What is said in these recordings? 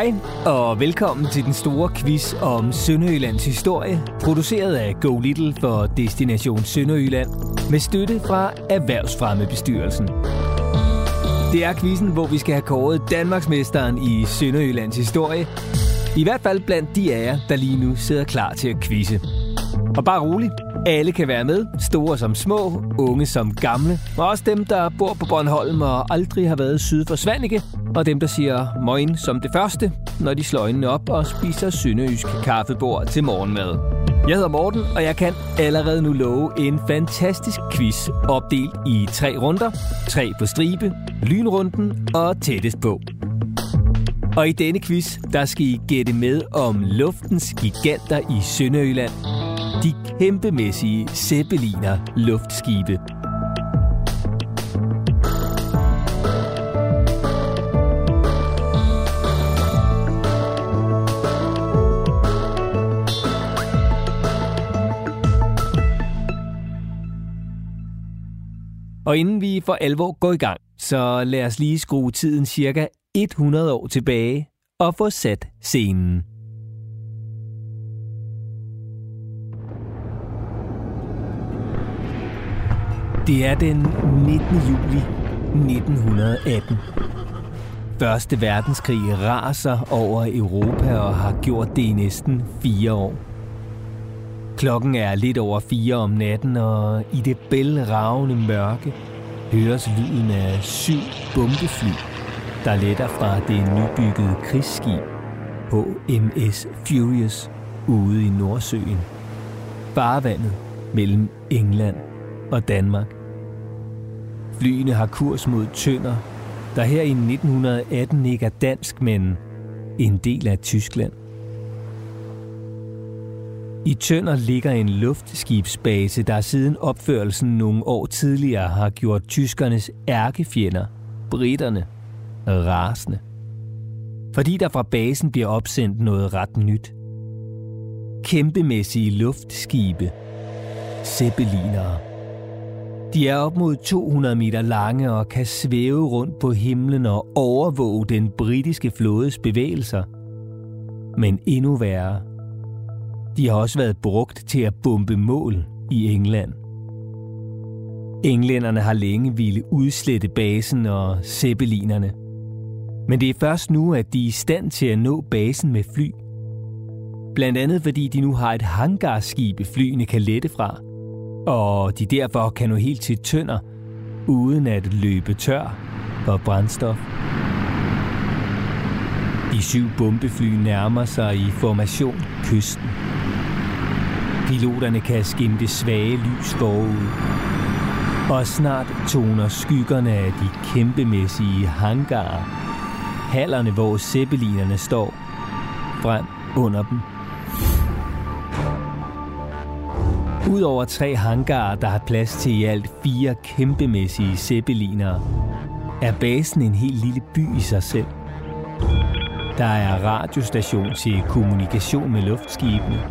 Hej og velkommen til den store quiz om Sønderjyllands historie, produceret af Go Little for Destination Sønderjylland med støtte fra Erhvervsfremmebestyrelsen. Det er quizzen, hvor vi skal have kåret Danmarksmesteren i Sønderjyllands historie. I hvert fald blandt de af jer, der lige nu sidder klar til at quizze. Og bare rolig, alle kan være med, store som små, unge som gamle, og også dem, der bor på Bornholm og aldrig har været syd for Svanike, og dem, der siger moin som det første, når de slår øjnene op og spiser sønderjysk kaffebord til morgenmad. Jeg hedder Morten, og jeg kan allerede nu love en fantastisk quiz opdelt i tre runder. Tre på stribe, lynrunden og tættest på. Og i denne quiz, der skal I gætte med om luftens giganter i Sønderjylland. De kæmpemæssige Zeppeliner luftskibe. Og inden vi for alvor går i gang, så lad os lige skrue tiden cirka 100 år tilbage og få sat scenen. Det er den 19. juli 1918. Første verdenskrig raser over Europa og har gjort det i næsten fire år. Klokken er lidt over fire om natten, og i det bælragende mørke høres lyden af syv bombefly, der letter fra det nybyggede krigsskib HMS Furious ude i Nordsøen. Farvandet mellem England og Danmark. Flyene har kurs mod Tønder, der her i 1918 ikke er dansk, men en del af Tyskland. I Tønder ligger en luftskibsbase, der siden opførelsen nogle år tidligere har gjort tyskernes ærkefjender, britterne, rasende. Fordi der fra basen bliver opsendt noget ret nyt. Kæmpemæssige luftskibe, zeppelinere. De er op mod 200 meter lange og kan svæve rundt på himlen og overvåge den britiske flådes bevægelser. Men endnu værre. De har også været brugt til at bombe mål i England. Englænderne har længe ville udslette basen og zeppelinerne. Men det er først nu, at de er i stand til at nå basen med fly. Blandt andet fordi de nu har et hangarskib, flyene kan lette fra – og de derfor kan nå helt til tønder, uden at løbe tør for brændstof. De syv bombefly nærmer sig i formation kysten. Piloterne kan skimte svage lys forud, og snart toner skyggerne af de kæmpemæssige hangarer, hallerne hvor zeppelinerne står, frem under dem. Udover tre hangarer, der har plads til i alt fire kæmpemæssige zeppelinere, er basen en helt lille by i sig selv. Der er radiostation til kommunikation med luftskibene,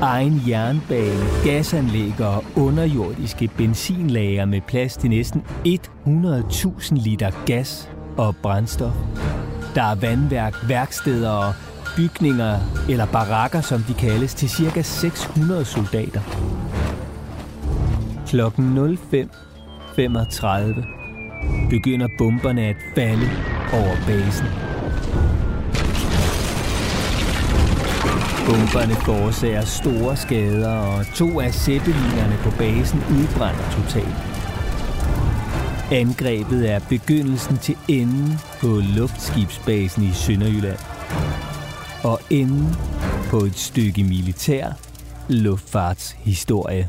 egen jernbane, gasanlæg og underjordiske benzinlager med plads til næsten 100.000 liter gas og brændstof. Der er vandværk, værksteder og bygninger, eller barakker som de kaldes, til ca. 600 soldater. Klokken 05.35 begynder bomberne at falde over basen. Bomberne forårsager store skader, og to af zeppelinerne på basen udbrænder totalt. Angrebet er begyndelsen til enden på luftskibsbasen i Sønderjylland. Og enden på et stykke militær luftfartshistorie.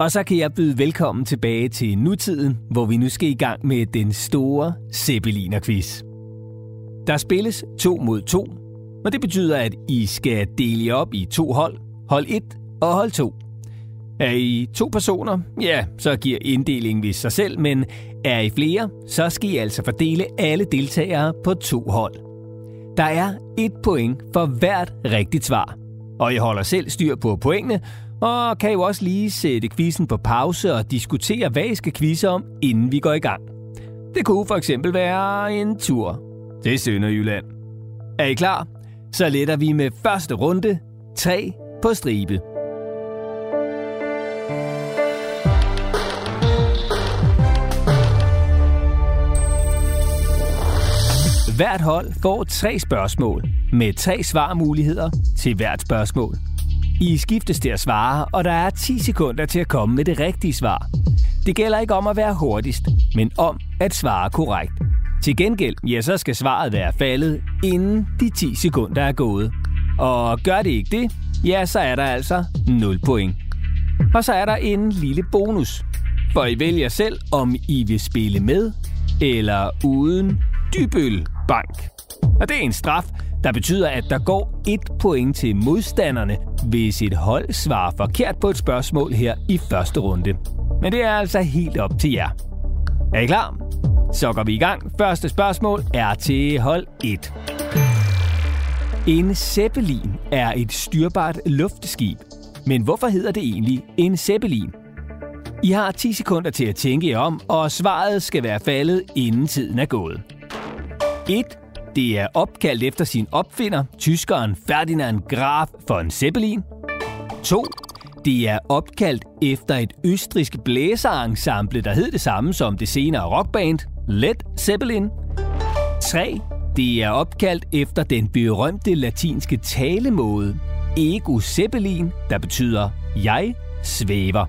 Og så kan jeg byde velkommen tilbage til nutiden, hvor vi nu skal i gang med den store Zeppeliner-quiz. Der spilles to mod to, og det betyder, at I skal dele jer op i to hold, hold 1 og hold 2. Er I to personer, ja, så giver inddelingen ved sig selv, men er I flere, så skal I altså fordele alle deltagere på to hold. Der er et point for hvert rigtigt svar, og jeg holder selv styr på pointene, Og kan jo også lige sætte quizzen på pause og diskutere, hvad I skal quizze om, inden vi går i gang. Det kunne for eksempel være en tur til Sønderjylland. Er I klar? Så letter vi med første runde. 3 på stribe. Hvert hold får tre spørgsmål med tre svarmuligheder til hvert spørgsmål. I skiftes til at svare, og der er 10 sekunder til at komme med det rigtige svar. Det gælder ikke om at være hurtigst, men om at svare korrekt. Til gengæld, ja, så skal svaret være faldet, inden de 10 sekunder er gået. Og gør det ikke det, ja, så er der altså 0 point. Og så er der en lille bonus. For I vælger selv, om I vil spille med eller uden dybøl bank. Og det er en straf, der betyder, at der går et point til modstanderne, hvis et hold svarer forkert på et spørgsmål her i første runde. Men det er altså helt op til jer. Er I klar? Så går vi i gang. Første spørgsmål er til hold 1. En Zeppelin er et styrbart luftskib. Men hvorfor hedder det egentlig en Zeppelin? I har 10 sekunder til at tænke jer om, og svaret skal være faldet, inden tiden er gået. 1. Det er opkaldt efter sin opfinder, tyskeren Ferdinand Graf von Zeppelin. 2. Det er opkaldt efter et østrisk blæserensemble, der hed det samme som det senere rockband Led Zeppelin. 3. Det er opkaldt efter den berømte latinske talemåde Ego Zeppelin, der betyder jeg svæver.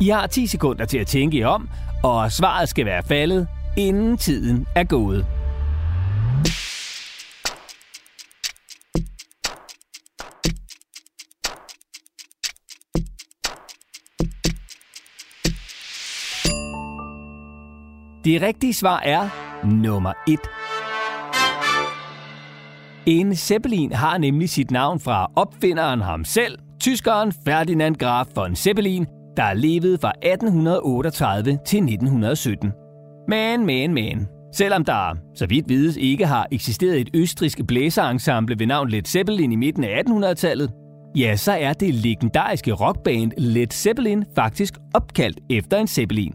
I har 10 sekunder til at tænke jer om, og svaret skal være faldet, inden tiden er gået. Det rigtige svar er nummer 1. En Zeppelin har nemlig sit navn fra opfinderen ham selv, tyskeren Ferdinand Graf von Zeppelin, der levede fra 1838 til 1917. Men, men, men. Selvom der, så vidt vides, ikke har eksisteret et østrisk blæserensemble ved navn Led Zeppelin i midten af 1800-tallet, ja, så er det legendariske rockband Led Zeppelin faktisk opkaldt efter en Zeppelin.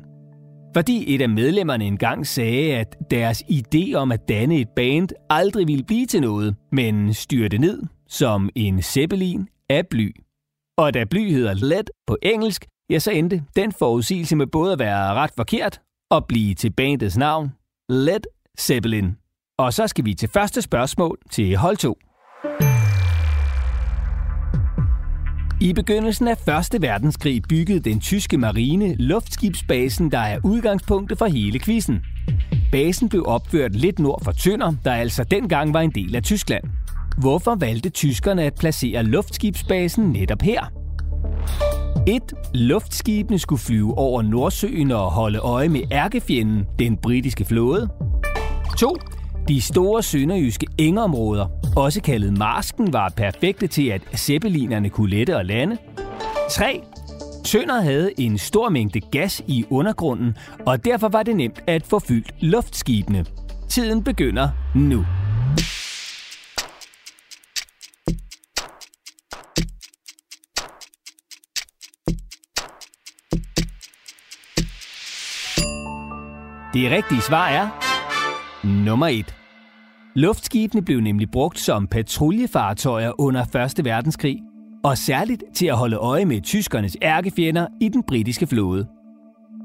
Fordi et af medlemmerne engang sagde, at deres idé om at danne et band aldrig ville blive til noget, men styrte ned som en zeppelin af bly. Og da bly hedder lead på engelsk, ja, så endte den forudsigelse med både at være ret forkert og blive til bandets navn, Led Zeppelin. Og så skal vi til første spørgsmål til hold 2. I begyndelsen af 1. verdenskrig byggede den tyske marine luftskibsbasen, der er udgangspunktet for hele quizzen. Basen blev opført lidt nord for Tønder, der altså dengang var en del af Tyskland. Hvorfor valgte tyskerne at placere luftskibsbasen netop her? 1. Luftskibene skulle flyve over Nordsøen og holde øje med ærkefjenden, den britiske flåde. 2. De store sønderjyske engområder, også kaldet marsken, var perfekte til, at zeppelinerne kunne lette og lande. 3. Tønder havde en stor mængde gas i undergrunden, og derfor var det nemt at få fyldt luftskibene. Tiden begynder nu. Det rigtige svar er nummer 1. Luftskibene blev nemlig brugt som patruljefartøjer under 1. verdenskrig, og særligt til at holde øje med tyskernes ærkefjender i den britiske flåde.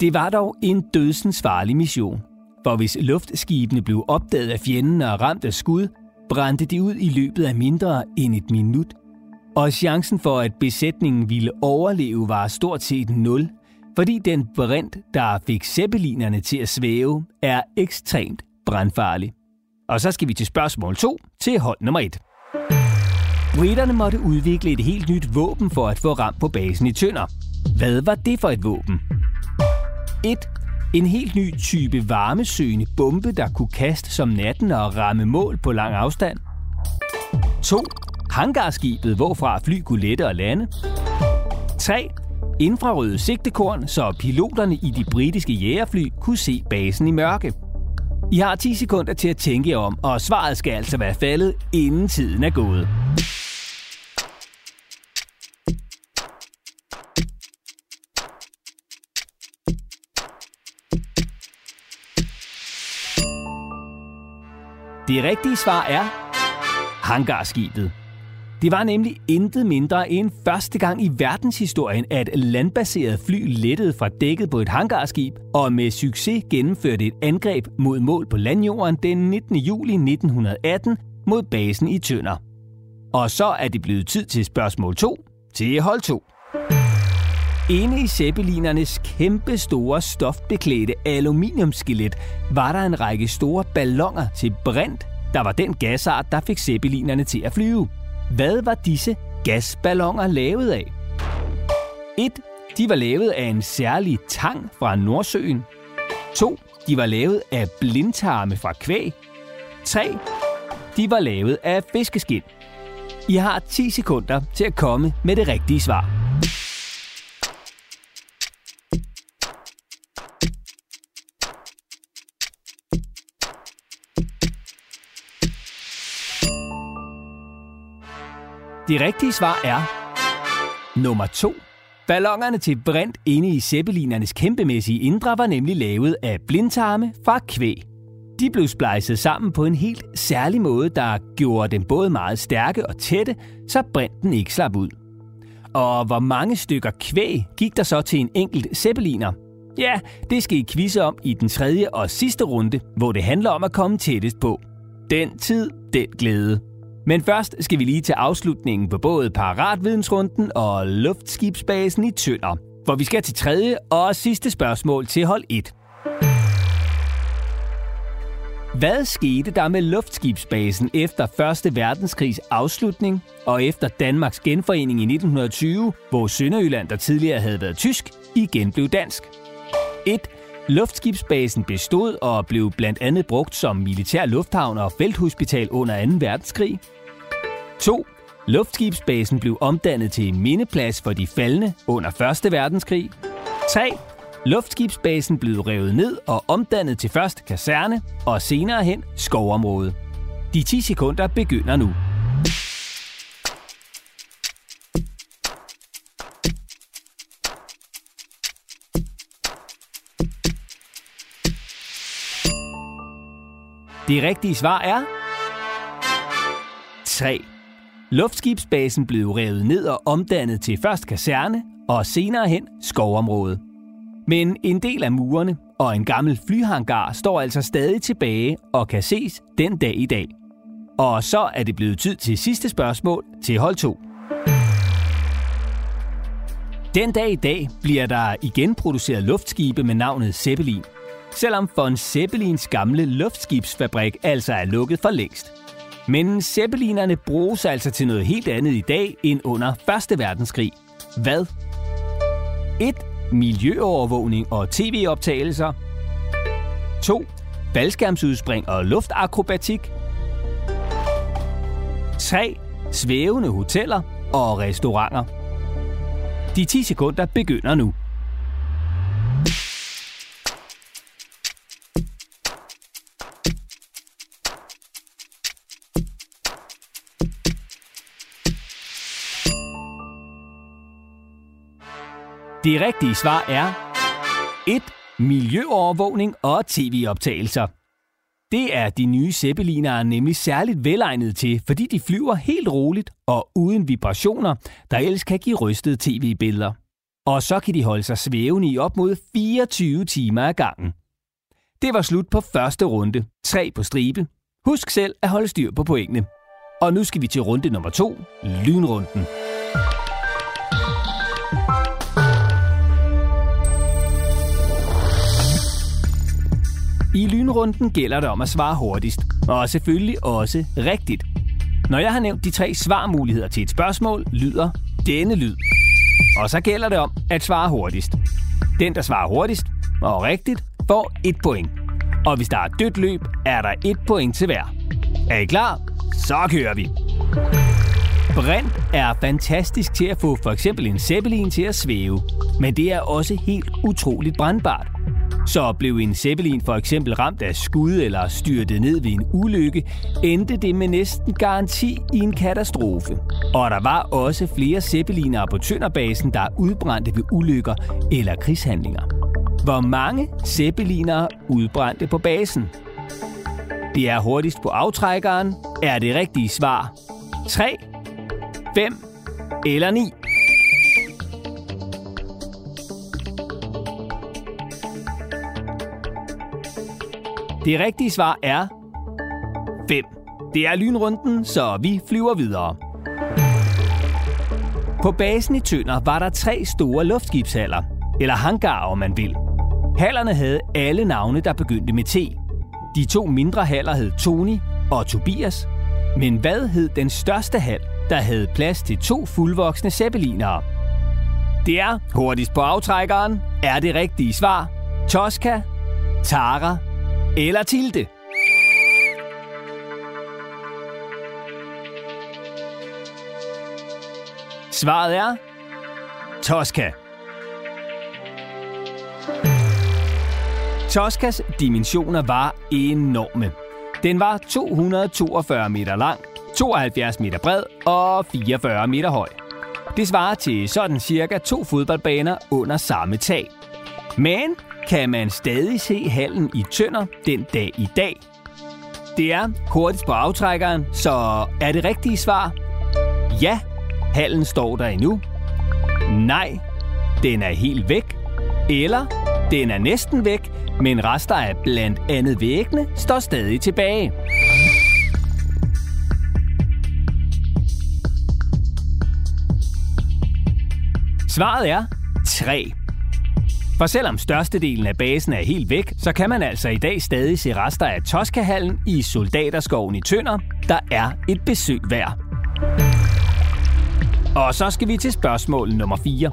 Det var dog en dødsens farlig mission, for hvis luftskibene blev opdaget af fjenden og ramt af skud, brændte de ud i løbet af mindre end et minut. Og chancen for, at besætningen ville overleve, var stort set nul, fordi den brint, der fik zeppelinerne til at svæve, er ekstremt brandfarlig. Og så skal vi til spørgsmål 2 til hold nummer 1. Briterne måtte udvikle et helt nyt våben for at få ramt på basen i Tønder. Hvad var det for et våben? 1. En helt ny type varmesøgende bombe, der kunne kaste som natten og ramme mål på lang afstand. 2. Hangarskibet, hvorfra fly kunne lette og lande. 3. Infrarøde sigtekorn, så piloterne i de britiske jægerfly kunne se basen i mørke. I har 10 sekunder til at tænke om, og svaret skal altså være faldet, inden tiden er gået. Det rigtige svar er hangarskibet. Det var nemlig intet mindre end første gang i verdenshistorien, at landbaseret fly lettede fra dækket på et hangarskib og med succes gennemførte et angreb mod mål på landjorden den 19. juli 1918 mod basen i Tønder. Og så er det blevet tid til spørgsmål 2 til hold 2. Inde i zeppelinernes kæmpe store stofbeklædte aluminiumskelet var der en række store ballonger til brint, der var den gasart, der fik zeppelinerne til at flyve. Hvad var disse gasballoner lavet af? 1. De var lavet af en særlig tang fra Nordsøen. 2. De var lavet af blindtarme fra kvæg. 3. De var lavet af fiskeskin. I har 10 sekunder til at komme med det rigtige svar. Det rigtige svar er nummer 2. Ballongerne til brint inde i zeppelinernes kæmpemæssige indre var nemlig lavet af blindtarme fra kvæg. De blev splejset sammen på en helt særlig måde, der gjorde dem både meget stærke og tætte, så brinten ikke slap ud. Og hvor mange stykker kvæg gik der så til en enkelt zeppeliner? Ja, det skal I quizze om i den tredje og sidste runde, hvor det handler om at komme tættest på. Den tid, den glæde. Men først skal vi lige til afslutningen på både Paratvidensrunden og Luftskibsbasen i Tønder, hvor vi skal til tredje og sidste spørgsmål til hold 1. Hvad skete der med luftskibsbasen efter 1. verdenskrigs afslutning og efter Danmarks genforening i 1920, hvor Sønderjylland, der tidligere havde været tysk, igen blev dansk? 1. Luftskibsbasen bestod og blev blandt andet brugt som militær lufthavn og felthospital under 2. verdenskrig. 2. Luftskibsbasen blev omdannet til mindeplads for de faldne under 1. verdenskrig. 3. Luftskibsbasen blev revet ned og omdannet til først kaserne og senere hen skovområde. De 10 sekunder begynder nu. Det rigtige svar er 3. Luftskibsbasen blev revet ned og omdannet til først kaserne og senere hen skovområde. Men en del af murene og en gammel flyhangar står altså stadig tilbage og kan ses den dag i dag. Og så er det blevet tid til sidste spørgsmål til hold 2. Den dag i dag bliver der igen produceret luftskibe med navnet Zeppelin. Selvom von Zeppelins gamle luftskibsfabrik altså er lukket for længst. Men zeppelinerne bruges altså til noget helt andet i dag end under 1. verdenskrig. Hvad? 1. Miljøovervågning og tv-optagelser. 2. Faldskærmsudspring og luftakrobatik. 3. Svævende hoteller og restauranter. De 10 sekunder begynder nu. Det rigtige svar er 1. Miljøovervågning og tv-optagelser. Det er de nye zeppelinere nemlig særligt velegnet til, fordi de flyver helt roligt og uden vibrationer, der ellers kan give rystede tv-billeder. Og så kan de holde sig svævende i op mod 24 timer ad gangen. Det var slut på første runde. Tre på stribe. Husk selv at holde styr på pointene. Og nu skal vi til runde nummer to, lynrunden. I lynrunden gælder det om at svare hurtigst, og selvfølgelig også rigtigt. Når jeg har nævnt de tre svarmuligheder til et spørgsmål, lyder denne lyd. Og så gælder det om at svare hurtigst. Den, der svarer hurtigst og rigtigt, får et point. Og hvis der er dødt løb, er der et point til hver. Er I klar? Så kører vi. Brint er fantastisk til at få for eksempel en zeppelin til at svæve, men det er også helt utroligt brandbart. Så blev en Zeppelin for eksempel ramt af skud eller styrtet ned ved en ulykke, endte det med næsten garanti i en katastrofe. Og der var også flere Zeppeliner på Tønderbasen, der udbrændte ved ulykker eller krigshandlinger. Hvor mange Zeppeliner udbrændte på basen? Det er hurtigst på aftrækkeren. Er det rigtige svar 3, 5 eller 9? Det rigtige svar er 5. Det er lynrunden, så vi flyver videre. På basen i Tønder var der tre store luftskibshaller, eller hangarer om man vil. Hallerne havde alle navne, der begyndte med T. De to mindre haller hed Tony og Tobias. Men hvad hed den største hal, der havde plads til to fuldvoksne zeppelinere? Det er hurtigst på aftrækkeren. Er det rigtige svar? Tosca, Tara eller Tilde? Svaret er Tosca. Toscas dimensioner var enorme. Den var 242 meter lang, 72 meter bred og 44 meter høj. Det svarer til sådan cirka to fodboldbaner under samme tag. Men kan man stadig se hallen i Tønder den dag i dag? Det er hurtigt på aftrækkeren, så er det rigtige svar? Ja, hallen står der endnu. Nej, den er helt væk. Eller den er næsten væk, men rester af blandt andet væggene står stadig tilbage. Svaret er 3. For selvom størstedelen af basen er helt væk, så kan man altså i dag stadig se rester af Toskahallen i Soldaterskoven i Tønder, der er et besøg værd. Og så skal vi til spørgsmål nummer 4.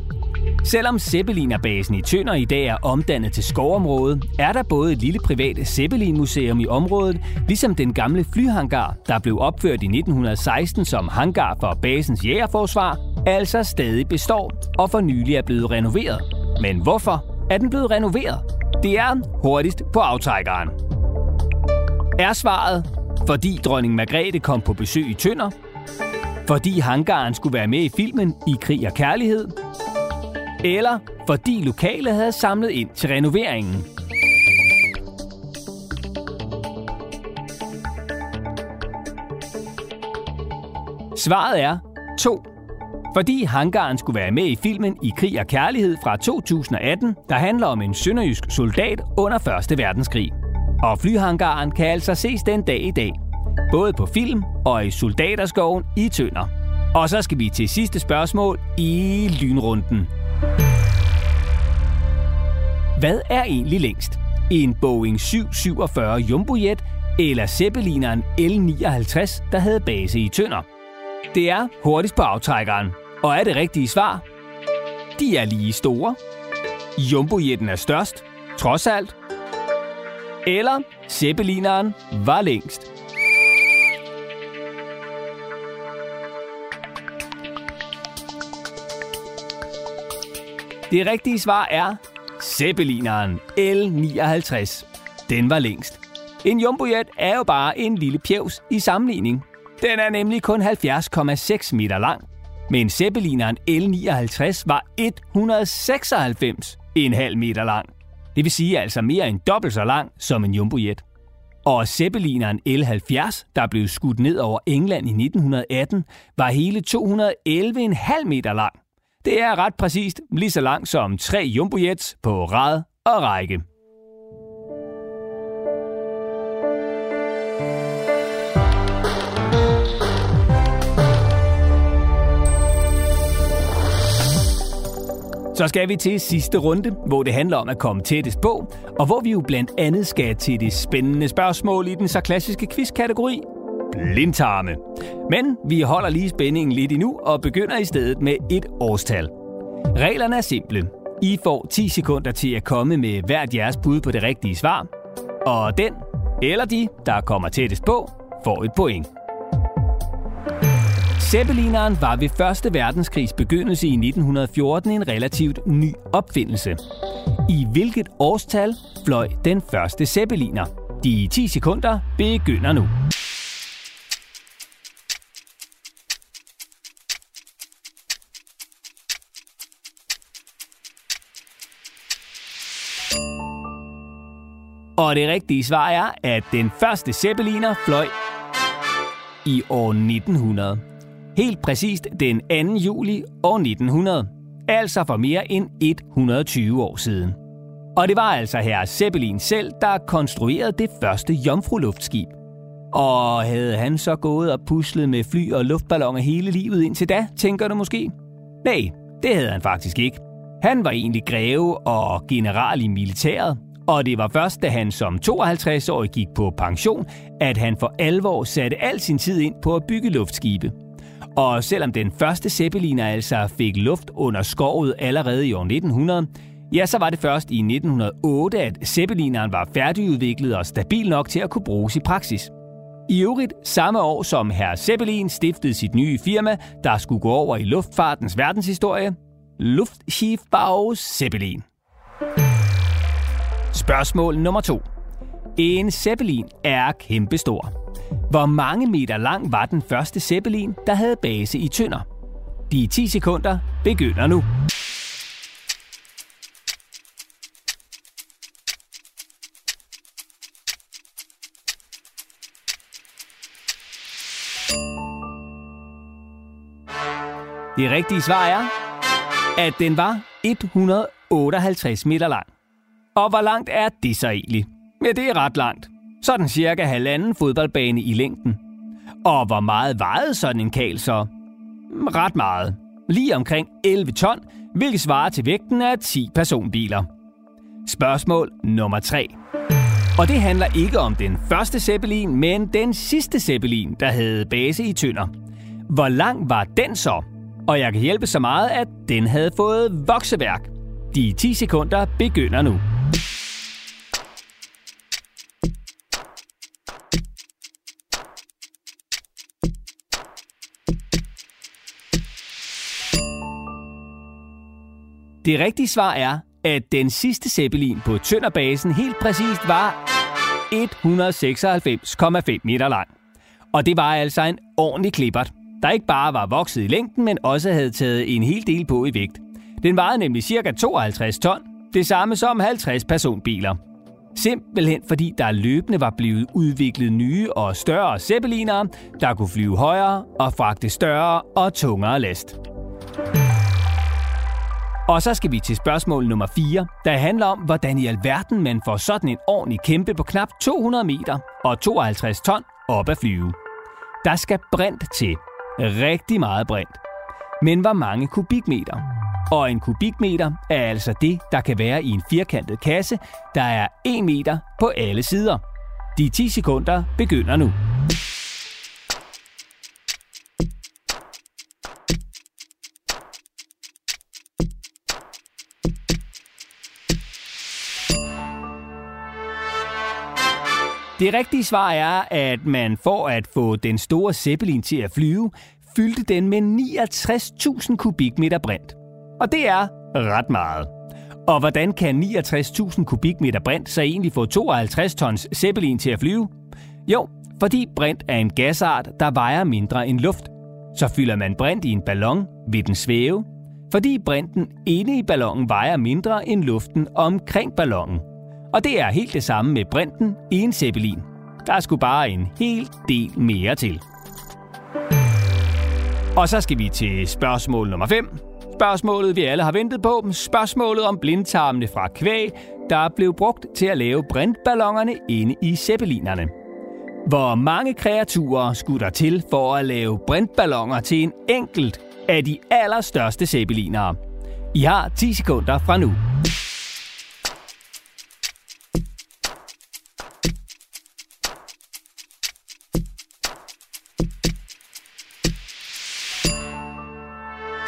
Selvom Zeppelinerbasen i Tønder i dag er omdannet til skovområde, er der både et lille privat Zeppelin-museum i området, ligesom den gamle flyhangar, der blev opført i 1916 som hangar for basens jægerforsvar, altså stadig består og for nylig er blevet renoveret. Men hvorfor er den blevet renoveret? Det er hurtigst på aftrækkeren. Er svaret, fordi dronning Margrethe kom på besøg i Tønder? Fordi hangaren skulle være med i filmen I krig og kærlighed? eller fordi lokale havde samlet ind til renoveringen. Svaret er 2. Fordi hangaren skulle være med i filmen I krig og kærlighed fra 2018, der handler om en sønderjysk soldat under 1. verdenskrig. Og flyhangaren kan altså ses den dag i dag. Både på film og i Soldaterskoven i Tønder. Og så skal vi til sidste spørgsmål i lynrunden. Hvad er egentlig længst? En Boeing 747 Jumbojet eller Zeppelineren L-59, der havde base i Tønder? Det er hurtigst på aftrækkeren. Og er det rigtige svar? De er lige store. Jumbojetten er størst, trods alt. Eller Zeppelineren var længst. Det rigtige svar er Zeppelineren L59. Den var længst. En jumbojet er jo bare en lille pjevs i sammenligning. Den er nemlig kun 70,6 meter lang. Men Zeppelineren L59 var 196,5 meter lang. Det vil sige altså mere end dobbelt så lang som en jumbojet. Og Zeppelineren L70, der blev skudt ned over England i 1918, var hele 211,5 meter lang. Det er ret præcist lige så langt som tre jumbojets på rad og række. Så skal vi til sidste runde, hvor det handler om at komme tættest på, og hvor vi jo blandt andet skal til det spændende spørgsmål i den så klassiske quiz-kategori, blindtarme. Men vi holder lige spændingen lidt endnu og begynder i stedet med et årstal. Reglerne er simple. I får 10 sekunder til at komme med hvert jeres bud på det rigtige svar. Og den eller de, der kommer tættest på, får et point. Zeppelineren var ved Første verdenskrigs begyndelse i 1914 en relativt ny opfindelse. I hvilket årstal fløj den første Zeppeliner? De 10 sekunder begynder nu. Og det rigtige svar er, at den første Zeppeliner fløj i år 1900. Helt præcist den 2. juli år 1900. Altså for mere end 120 år siden. Og det var altså her Zeppelin selv, der konstruerede det første jomfruluftskib. Og havde han så gået og puslet med fly og luftballoner hele livet indtil da, tænker du måske? Nej, det havde han faktisk ikke. Han var egentlig greve og general i militæret, og det var først, da han som 52-årig gik på pension, at han for alvor satte al sin tid ind på at bygge luftskibe. Og selvom den første Zeppeliner altså fik luft under skovet allerede i år 1900, ja, så var det først i 1908, at Zeppelineren var færdigudviklet og stabil nok til at kunne bruges i praksis. I øvrigt samme år som herr Zeppelin stiftede sit nye firma, der skulle gå over i luftfartens verdenshistorie, Luftschiffbau Zeppelin. Spørgsmål nummer 2. En Zeppelin er kæmpestor. Hvor mange meter lang var den første Zeppelin, der havde base i Tønder? De 10 sekunder begynder nu. Det rigtige svar er, at den var 158 meter lang. Og hvor langt er det så egentlig? Ja, det er ret langt. Sådan cirka halvanden fodboldbane i længden. Og hvor meget vejede sådan en kal så? Ret meget. Lige omkring 11 ton, hvilket svarer til vægten af 10 personbiler. Spørgsmål nummer 3. Og det handler ikke om den første Zeppelin, men den sidste Zeppelin, der havde base i Tønder. Hvor lang var den så? Og jeg kan hjælpe så meget, at den havde fået vokseværk. De 10 sekunder begynder nu. Det rigtige svar er, at den sidste Zeppelin på Tønderbasen helt præcist var 196,5 meter lang. Og det var altså en ordentlig klippert, der ikke bare var vokset i længden, men også havde taget en hel del på i vægt. Den vejede nemlig ca. 52 ton, det samme som 50 personbiler. Simpelthen fordi der løbende var blevet udviklet nye og større zeppelinere, der kunne flyve højere og fragte større og tungere last. Og så skal vi til spørgsmål nummer 4, der handler om, hvordan i alverden man får sådan en ordentlig kæmpe på knap 200 meter og 52 ton op at flyve. Der skal brint til. Rigtig meget brint. Men hvor mange kubikmeter? Og en kubikmeter er altså det, der kan være i en firkantet kasse, der er 1 meter på alle sider. De 10 sekunder begynder nu. Det rigtige svar er, at man for at få den store Zeppelin til at flyve, fyldte den med 69.000 kubikmeter brint. Og det er ret meget. Og hvordan kan 69.000 kubikmeter brint så egentlig få 52 tons Zeppelin til at flyve? Jo, fordi brint er en gasart, der vejer mindre end luft. Så fylder man brint i en ballon, vil den svæve, fordi brinten inde i ballonen vejer mindre end luften omkring ballonen. Og det er helt det samme med brinten i en Zeppelin. Der skulle bare en hel del mere til. Og så skal vi til spørgsmål nummer 5. Spørgsmålet, vi alle har ventet på. Spørgsmålet om blindtarmene fra kvæg, der blev brugt til at lave brintballonerne inde i zeppelinerne. Hvor mange kreaturer skulle der til for at lave brintballoner til en enkelt af de allerstørste zeppelinere? I har 10 sekunder fra nu.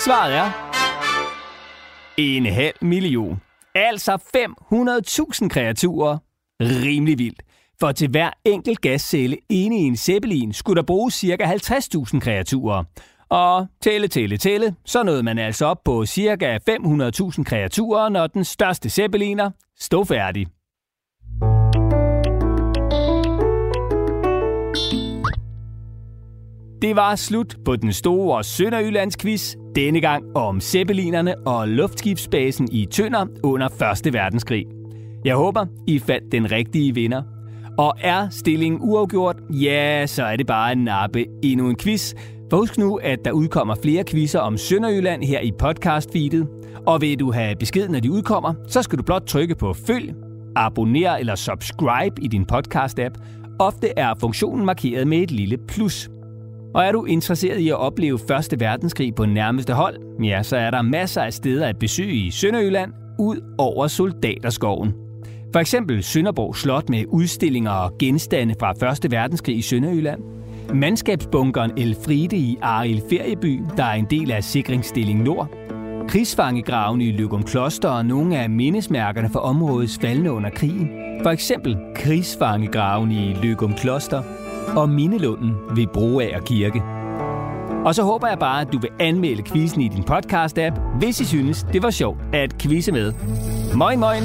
Svaret er en halv million. Altså 500.000 kreaturer. Rimelig vildt. For til hver enkelt gascelle inde i en zeppelin skulle der bruges ca. 50.000 kreaturer. Og tælle, tælle, tælle, så nåede man altså op på ca. 500.000 kreaturer, når den største zeppeliner stod færdig. Det var slut på den store Sønderjyllands-quiz, denne gang om zeppelinerne og luftskibsbasen i Tønder under 1. verdenskrig. Jeg håber, I fandt den rigtige vinder. Og er stillingen uafgjort, ja, så er det bare at nappe endnu en quiz. For husk nu, at der udkommer flere quizzer om Sønderjylland her i podcast-feedet. Og vil du have besked, når de udkommer, så skal du blot trykke på følg, abonner eller subscribe i din podcast-app. Ofte er funktionen markeret med et lille plus. Og er du interesseret i at opleve Første Verdenskrig på nærmeste hold, ja, så er der masser af steder at besøge i Sønderjylland, ud over Soldaterskoven. For eksempel Sønderborg Slot med udstillinger og genstande fra Første verdenskrig i Sønderjylland. Mandskabsbunkeren Elfride i Arild Ferieby, der er en del af Sikringsstilling Nord. Krigsfangegraven i Løgum Kloster og nogle af mindesmærkerne for områdets faldende under krigen. For eksempel Krigsfangegraven i Løgum Kloster og Mindelunden ved Broager Kirke. Og så håber jeg bare, at du vil anmelde quizzen i din podcast-app, hvis I synes, det var sjovt at quizze med. Moin moin!